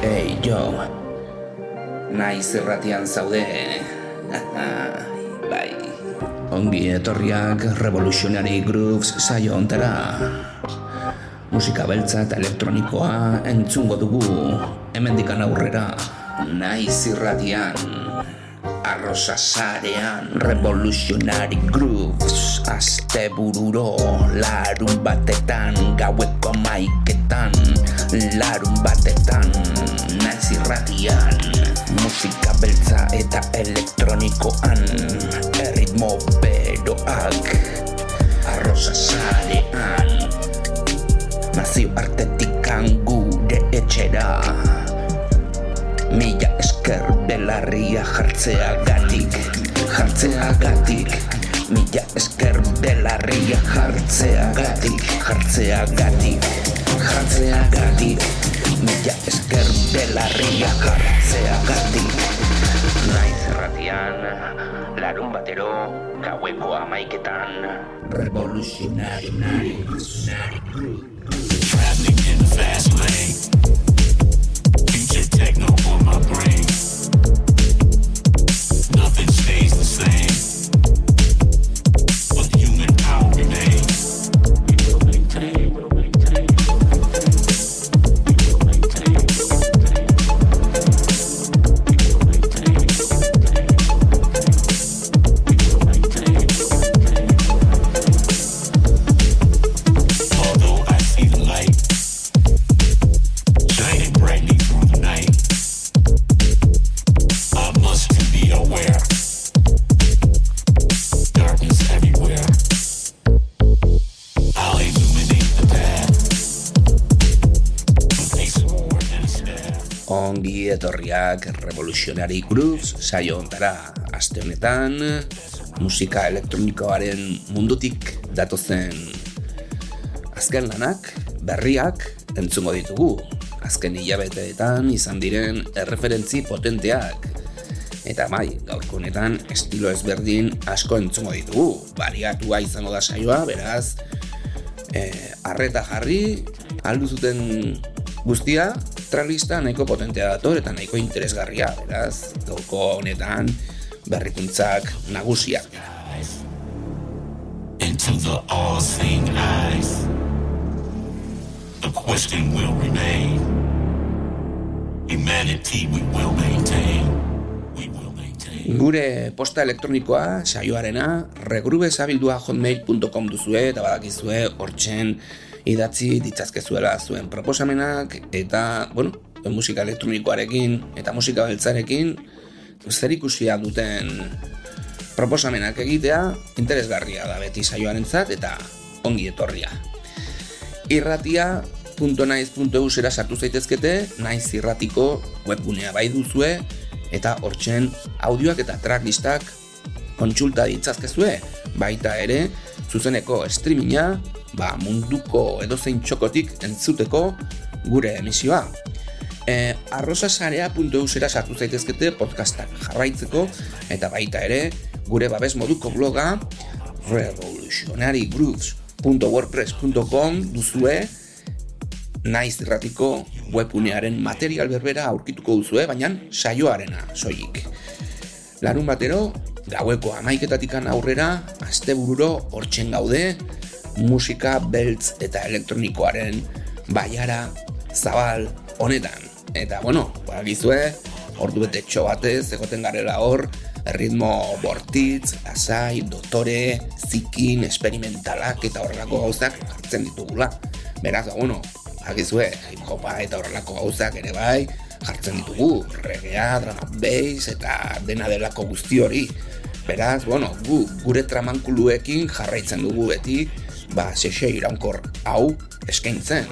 Hey, jo. Naiz erratian zaude. bai. Ongi etorriak Revolutionary Grooves saio ontera. Musika beltza eta elektronikoa entzungo dugu. Hemendikan aurrera. Naiz irratian. Arrosa sarean Revolutionary Grooves Aste bururo Larun batetan Gaueko maiketan Larun batetan irratian Musika beltza eta elektronikoan Erritmo beroak Arrosa sarean. Nazio artetikan gure etxera Mila esker belarria jartzea gatik Jartzea gatik Mila esker belarria jartzea gatik Jartzea gatik Jartzea Mila esker belarria jartzea gatik Naiz erratian Larun batero Gaueko amaiketan Revolutionary Revolutionary Traveling in the fast lane. Future techno on my brain. Etorriak Revolutionary Grooves saio ontara aste honetan musika elektronikoaren mundutik datozen azken lanak, berriak entzungo ditugu. Azken hilabeteetan izan diren erreferentzi potenteak. Eta bai, gaurko honetan estilo ezberdin asko entzungo ditugu. Bariatua izango da saioa, beraz, eh, arreta jarri, aldu zuten guztia, tralista nahiko potentea dator eta nahiko interesgarria, beraz, gaurko honetan berrikuntzak nagusiak. into the all-seeing eyes. The question will remain. Humanity we will maintain. We will maintain. Gure posta elektronikoa, saioarena, regrubezabildua hotmail.com duzue eta badakizue hortzen idatzi ditzazkezuela zuen proposamenak eta, bueno, musika elektronikoarekin eta musika beltzarekin zer ikusia duten proposamenak egitea interesgarria da beti saioarentzat eta ongi etorria. Irratia.naiz.eu zera sartu zaitezkete, naiz irratiko webgunea bai duzue eta hortzen audioak eta tracklistak kontsulta ditzazkezue, baita ere zuzeneko streaminga, ba munduko edozein txokotik entzuteko gure emisioa. E, arrosasarea.eu zera sartu zaitezkete podcastak jarraitzeko eta baita ere gure babes moduko bloga revolutionarygrooves.wordpress.com duzue naiz irratiko webunearen material berbera aurkituko duzue, baina saioarena soilik. Larun batero, gaueko amaiketatikan aurrera, astebururo hortzen gaude, musika, beltz eta elektronikoaren baiara zabal honetan. Eta, bueno, bagizue, ordu betetxo batez, egoten garela hor, ritmo bortitz, lasai, dotore, zikin, experimentalak eta horrelako gauzak hartzen ditugula. Beraz, ba, bueno, agizue, hip hopa eta horrelako gauzak ere bai, jartzen ditugu, regea, drum and bass eta dena delako guzti hori. Beraz, bueno, gu, gure tramankuluekin jarraitzen dugu beti, ba, sexe iraunkor hau eskaintzen.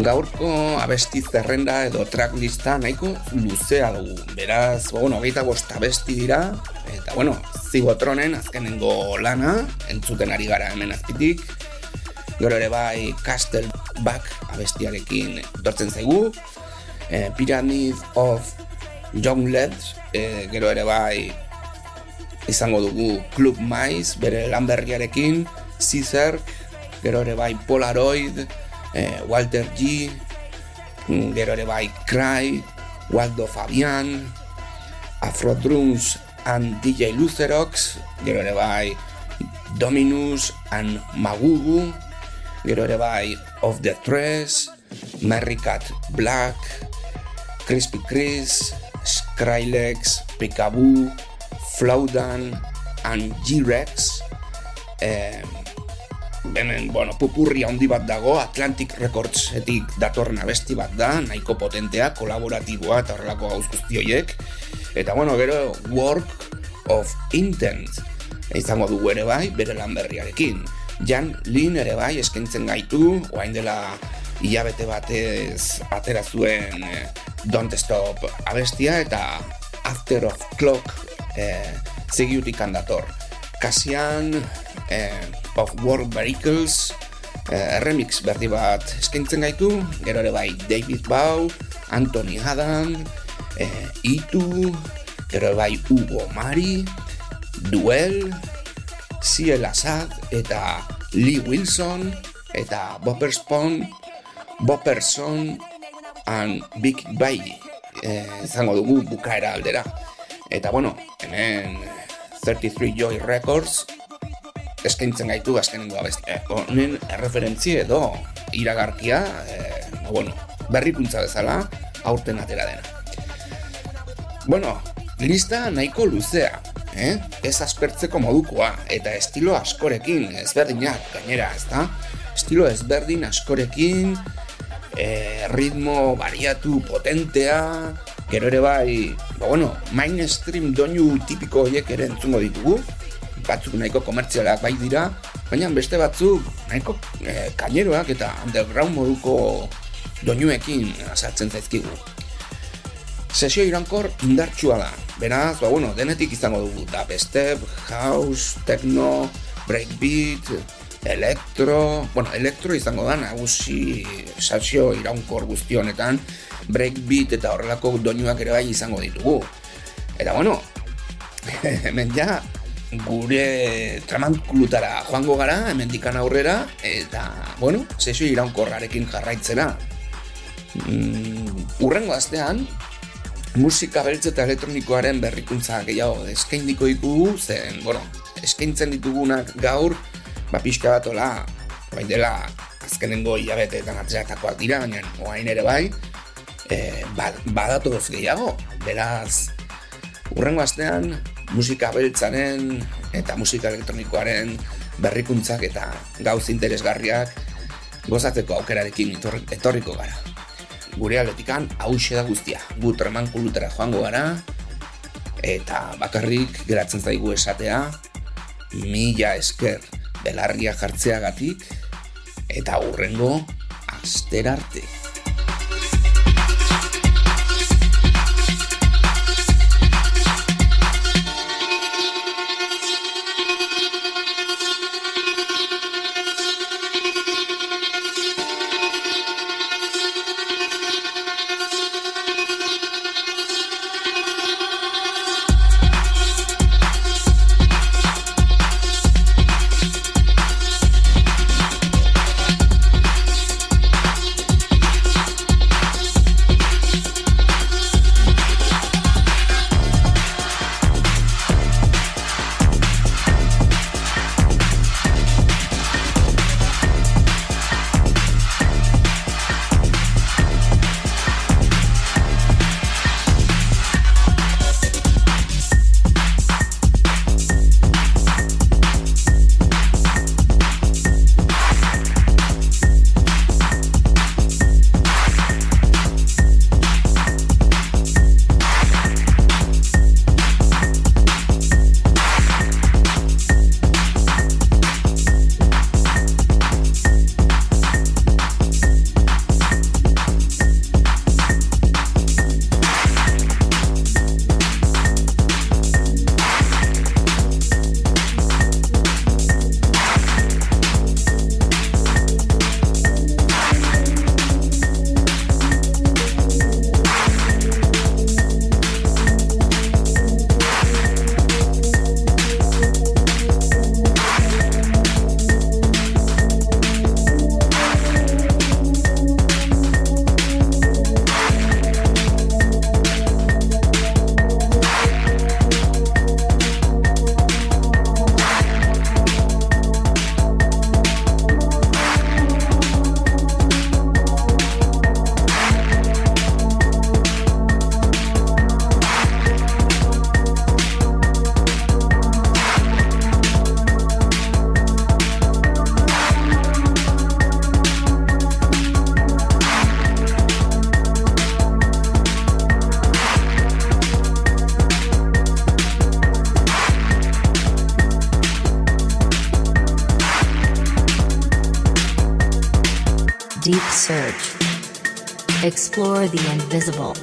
Gaurko abesti zerrenda edo tracklista nahiko luzea dugu. Beraz, bueno, hogeita bost abesti dira, eta bueno, Zibotronen azkenengo lana, entzuten ari gara hemen azpitik. Gero ere bai Castle Back abestiarekin dortzen zaigu. eh, Pyramid of Young Lads, eh, gero ere bai izango dugu Club Maiz, bere lan berriarekin, Caesar, gero ere bai Polaroid, eh, Walter G, gero ere bai Cry, Waldo Fabian, Afro Drums and DJ Lucerox, gero ere bai Dominus and Magugu, gero ere bai Of the Tres, Merry Cat Black, Crispy Chris, Skrillex, Peekaboo, Flaudan, and G-Rex. Eh, hemen, bueno, pupurri handi bat dago, Atlantic Recordsetik datorren abesti bat da, nahiko potentea, kolaboratiboa eta horrelako gauz guzti horiek. Eta bueno, gero Work of Intent izango dugu ere bai, bere lan berriarekin. Jan Lin ere bai eskaintzen gaitu, oain dela hilabete batez atera zuen eh, Don't Stop abestia eta After of Clock eh, zigiutik handator. Kasian eh, of War Vehicles eh, remix berdi bat eskaintzen gaitu, gero ere bai David Bow, Anthony Adam, eh, Itu, gero ere bai Hugo Mari, Duel, Ciel Assad eta Lee Wilson eta Bopper Spawn, Bopperson and Big Bay eh, izango dugu bukaera aldera. Eta bueno, hemen 33 Joy Records eskaintzen gaitu azkenengo abesti. Eh, honen erreferentzi edo iragarkia, eh, bueno, berrikuntza bezala aurten atera dena. Bueno, lista nahiko luzea, eh? Ez aspertzeko modukoa eta estilo askorekin, ezberdinak gainera, ezta? Estilo ezberdin askorekin, eh, ritmo variatu potentea, gero ere bai, ba bueno, mainstream doinu tipiko horiek ere entzungo ditugu, batzuk nahiko komertzialak bai dira, baina beste batzuk nahiko eh, kaineroak eta underground moduko doinuekin azaltzen zaizkigu. Sesio irankor indartsua da, beraz, ba bueno, denetik izango dugu, dubstep, house, techno, breakbeat, elektro, bueno, elektro izango da nagusi sesio iraunkor guzti honetan, breakbeat eta horrelako doinuak ere bai izango ditugu. Eta bueno, hemen ja gure tramankulutara joango gara, hemendikan aurrera, eta, bueno, sesio iraunkorrarekin jarraitzera. Mm, urrengo astean, musika beltz eta elektronikoaren berrikuntza gehiago eskaindiko ditugu, zen, bueno, eskaintzen ditugunak gaur, ba pixka bat ola, bain dela azkenengo hilabeteetan atzeratakoak dira, baina oain ere bai, e, ba, badatoz gehiago, beraz, urrengo astean, musika beltzaren eta musika elektronikoaren berrikuntzak eta gauz interesgarriak gozatzeko aukerarekin etor- etorriko gara. Gure aletikan hause da guztia, gu treman kulutera joango gara, eta bakarrik geratzen zaigu esatea, mila esker belarria jartzeagatik, eta hurrengo aster arte. visible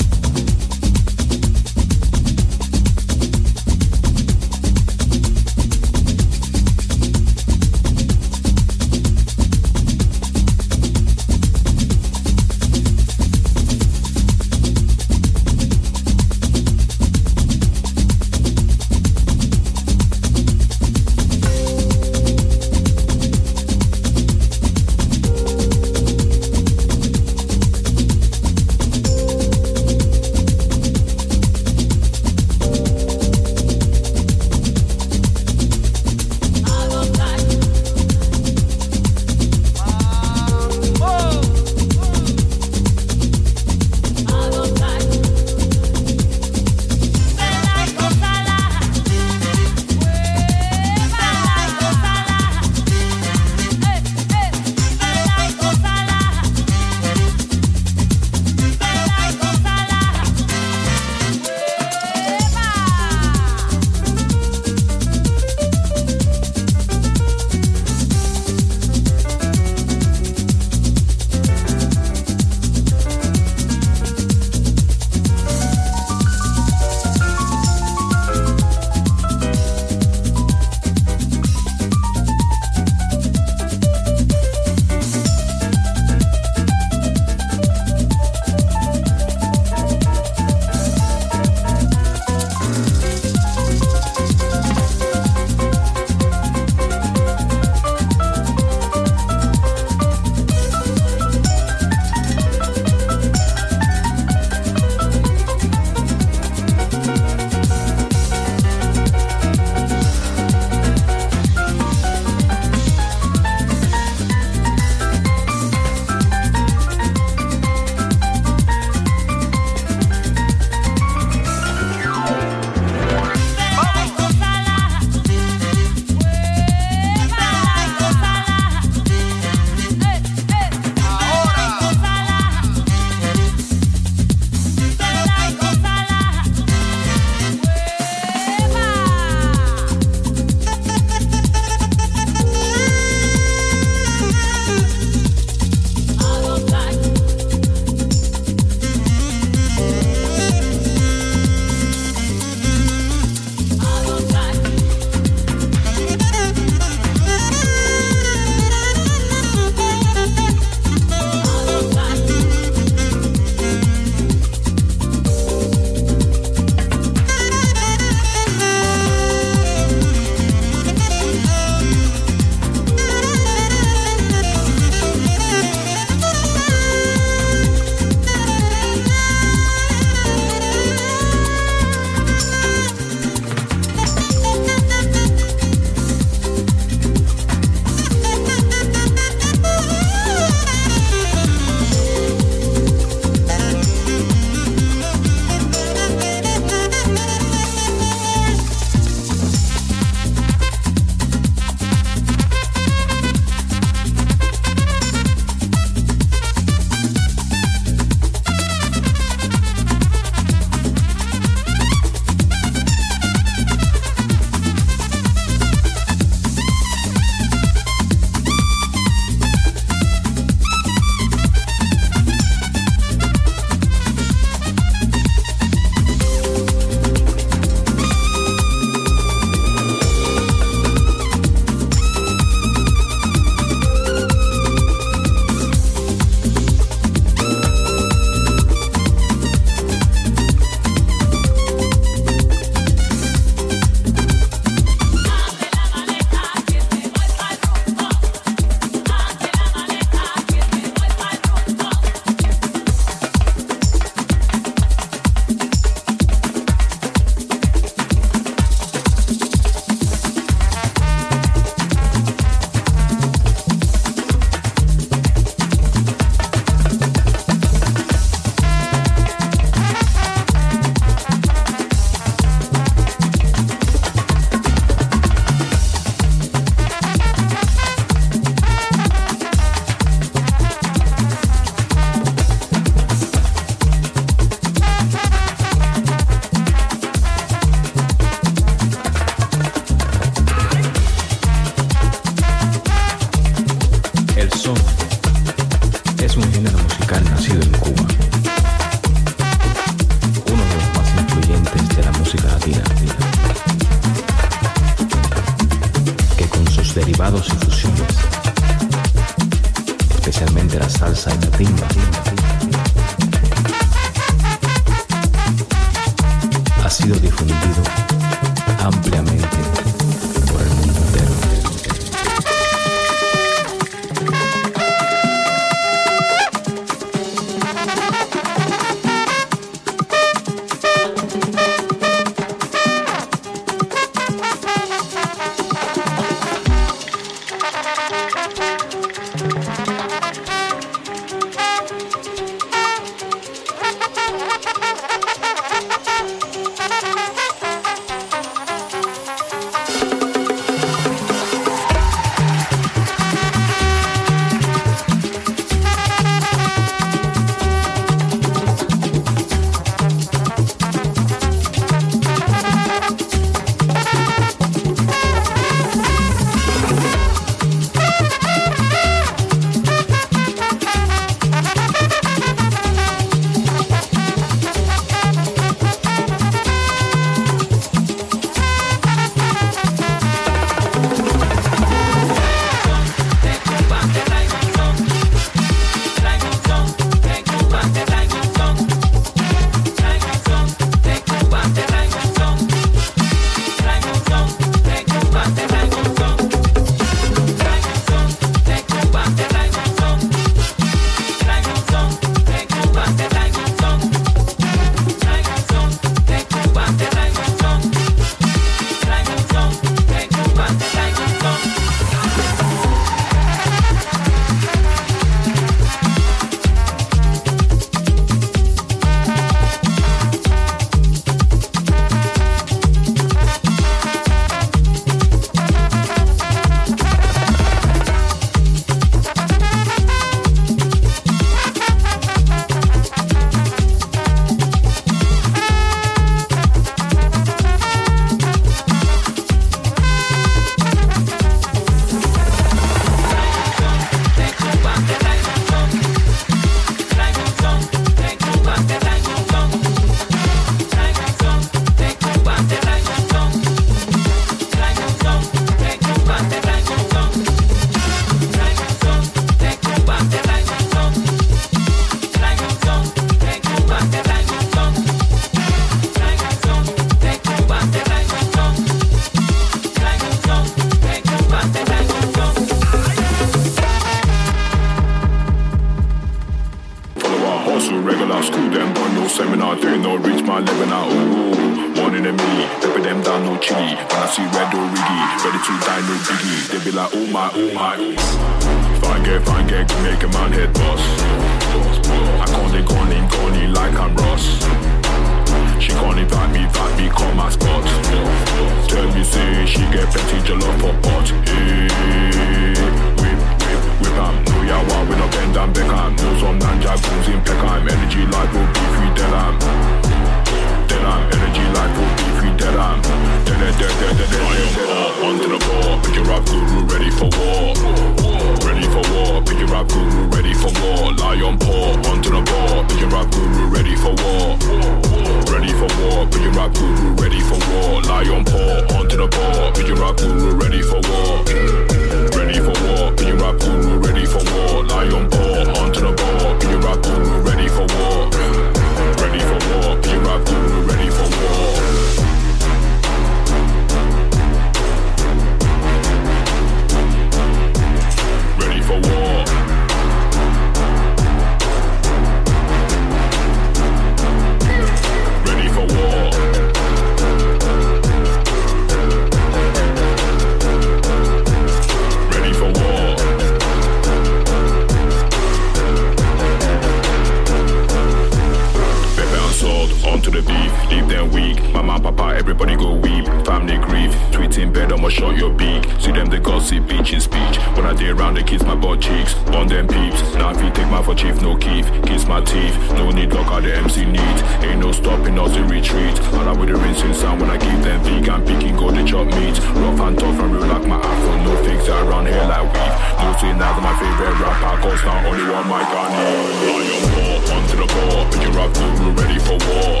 Only one mic on you. Lie on one to the floor. Pick your up, we're ready for war.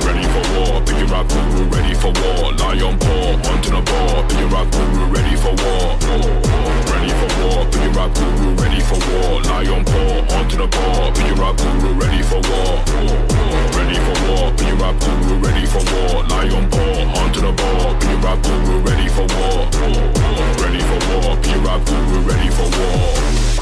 Ready for war. Pick your up, we're ready for war. Lie on four, one to the floor. Pick your up, we're ready for war. Ready for war. Pick your up, we're ready for war. Lie on four, one to the floor. Pick your up, we're ready for war. Ready for war. Pick your up, we're ready for war. Lie on four, one to the floor. Pick your up, we're ready for war. Ready for war. Pick your up, we're ready for war.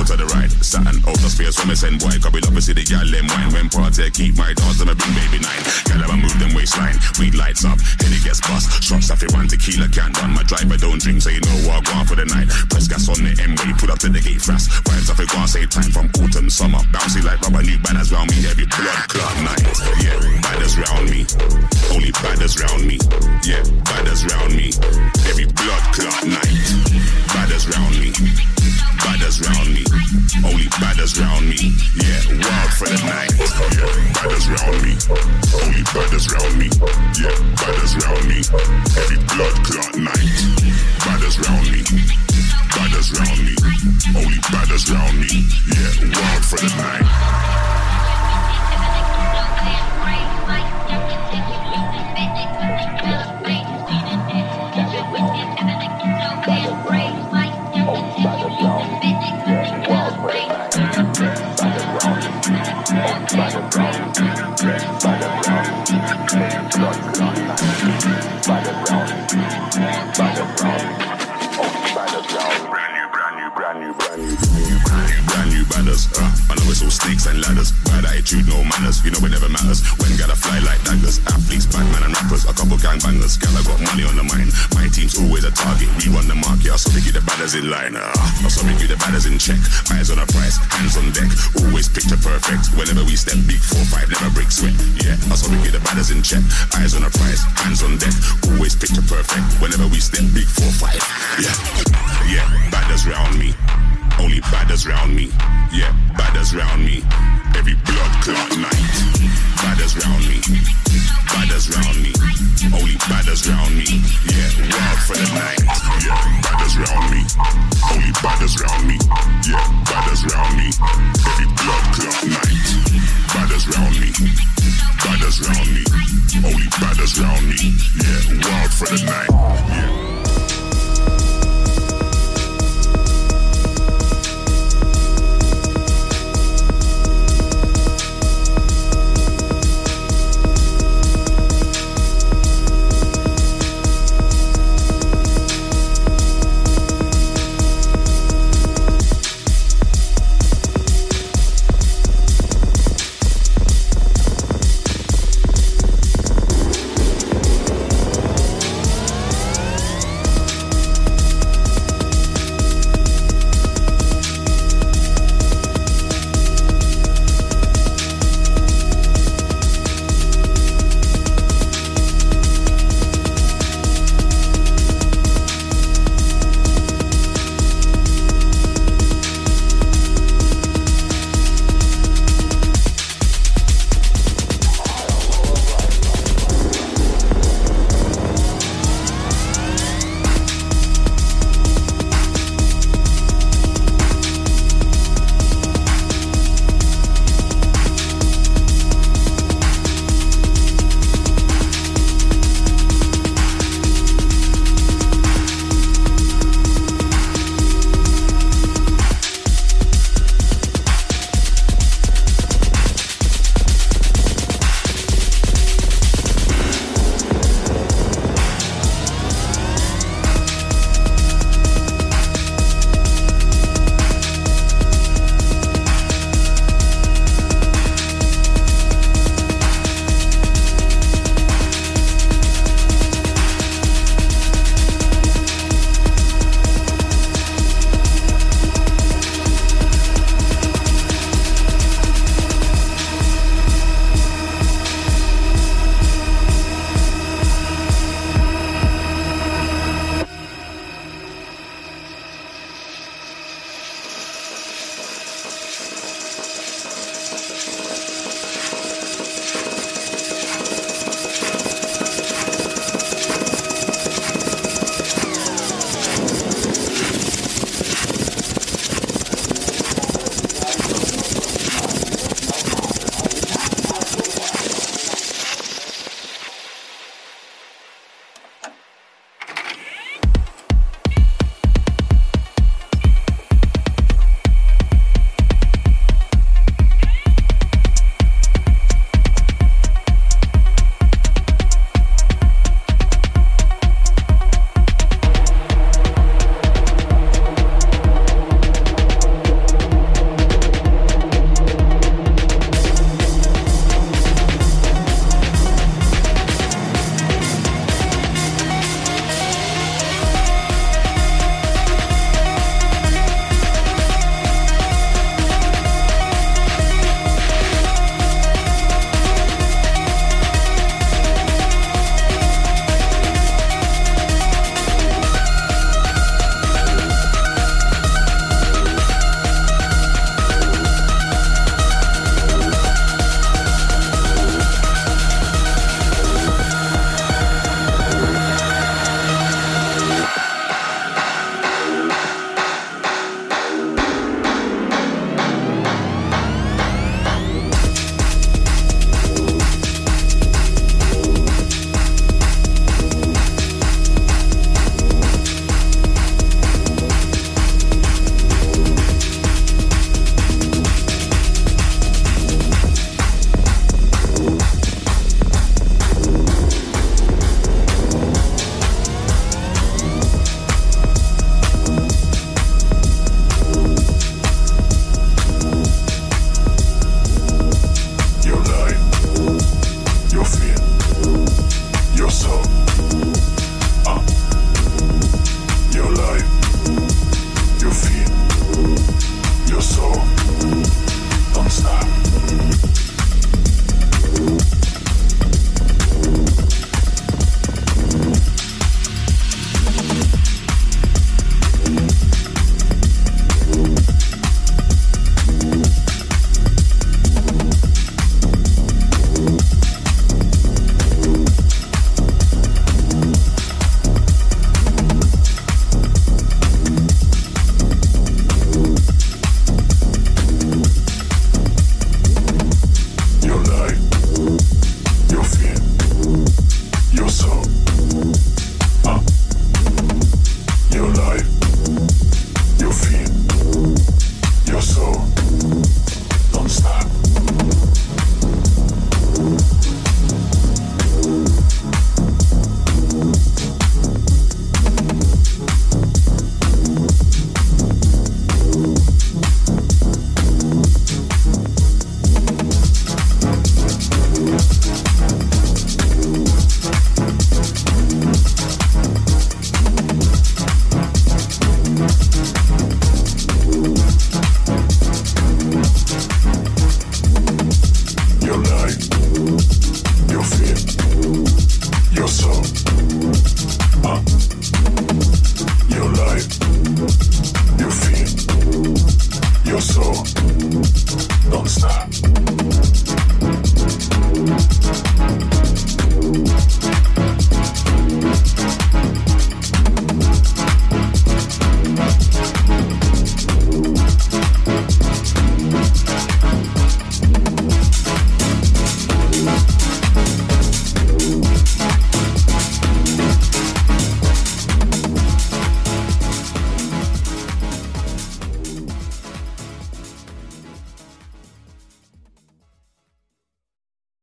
Out to the right. Saturn out of space when me send boy. Cause we love to see the gal them wine. When party keep my dogs, them a bring baby nine. Gal ever move them waistline. Weed lights up, head it gets bust. Shots off it one tequila can't run. My driver don't drink, so you know what I go on for the night. Press gas on the M way, pull up to the gate fast. Vibes off it, go on, save time from autumn, summer. Bouncy like rubber, new banners round me. Every blood clot night. Yeah, badders round me. Only badders round me. Yeah, badders round me. Every blood clot night. Badders round me. Badders round me. Only badders round me. Yeah, wild for the night. Yeah, badders round me. Only badders round me. Yeah, badders round me. Every blood clot night. Badders round me. Badders round me. Only badders round me. Yeah, wild for the night. I know it's all snakes and ladders. Bad attitude, no manners. You know it never matters. When gotta fly like daggers. Athletes, Batman and rappers. A couple gangbangers. Gal, I got money on the mind. My team's always a target. We run the market. I saw we keep the batters in line. Uh, I saw we keep the batters in check. Eyes on the price, hands on deck. Always picture perfect. Whenever we step, big four five, never break sweat. Yeah, I saw we keep the batters in check. Eyes on the price, hands on deck. Always picture perfect. Whenever we step, big four five. Yeah, yeah, batters round me baddest round me. Yeah, baddest round me. Every blood clot night. Baddest round me. Baddest round me. Only baddest round me. Yeah, wild for the night. Yeah, baddest round me. Only baddest round me. Yeah, baddest round me. Every blood clot night. Baddest round me. Baddest round me. Only baddest round me. Yeah, wild for the night. Yeah.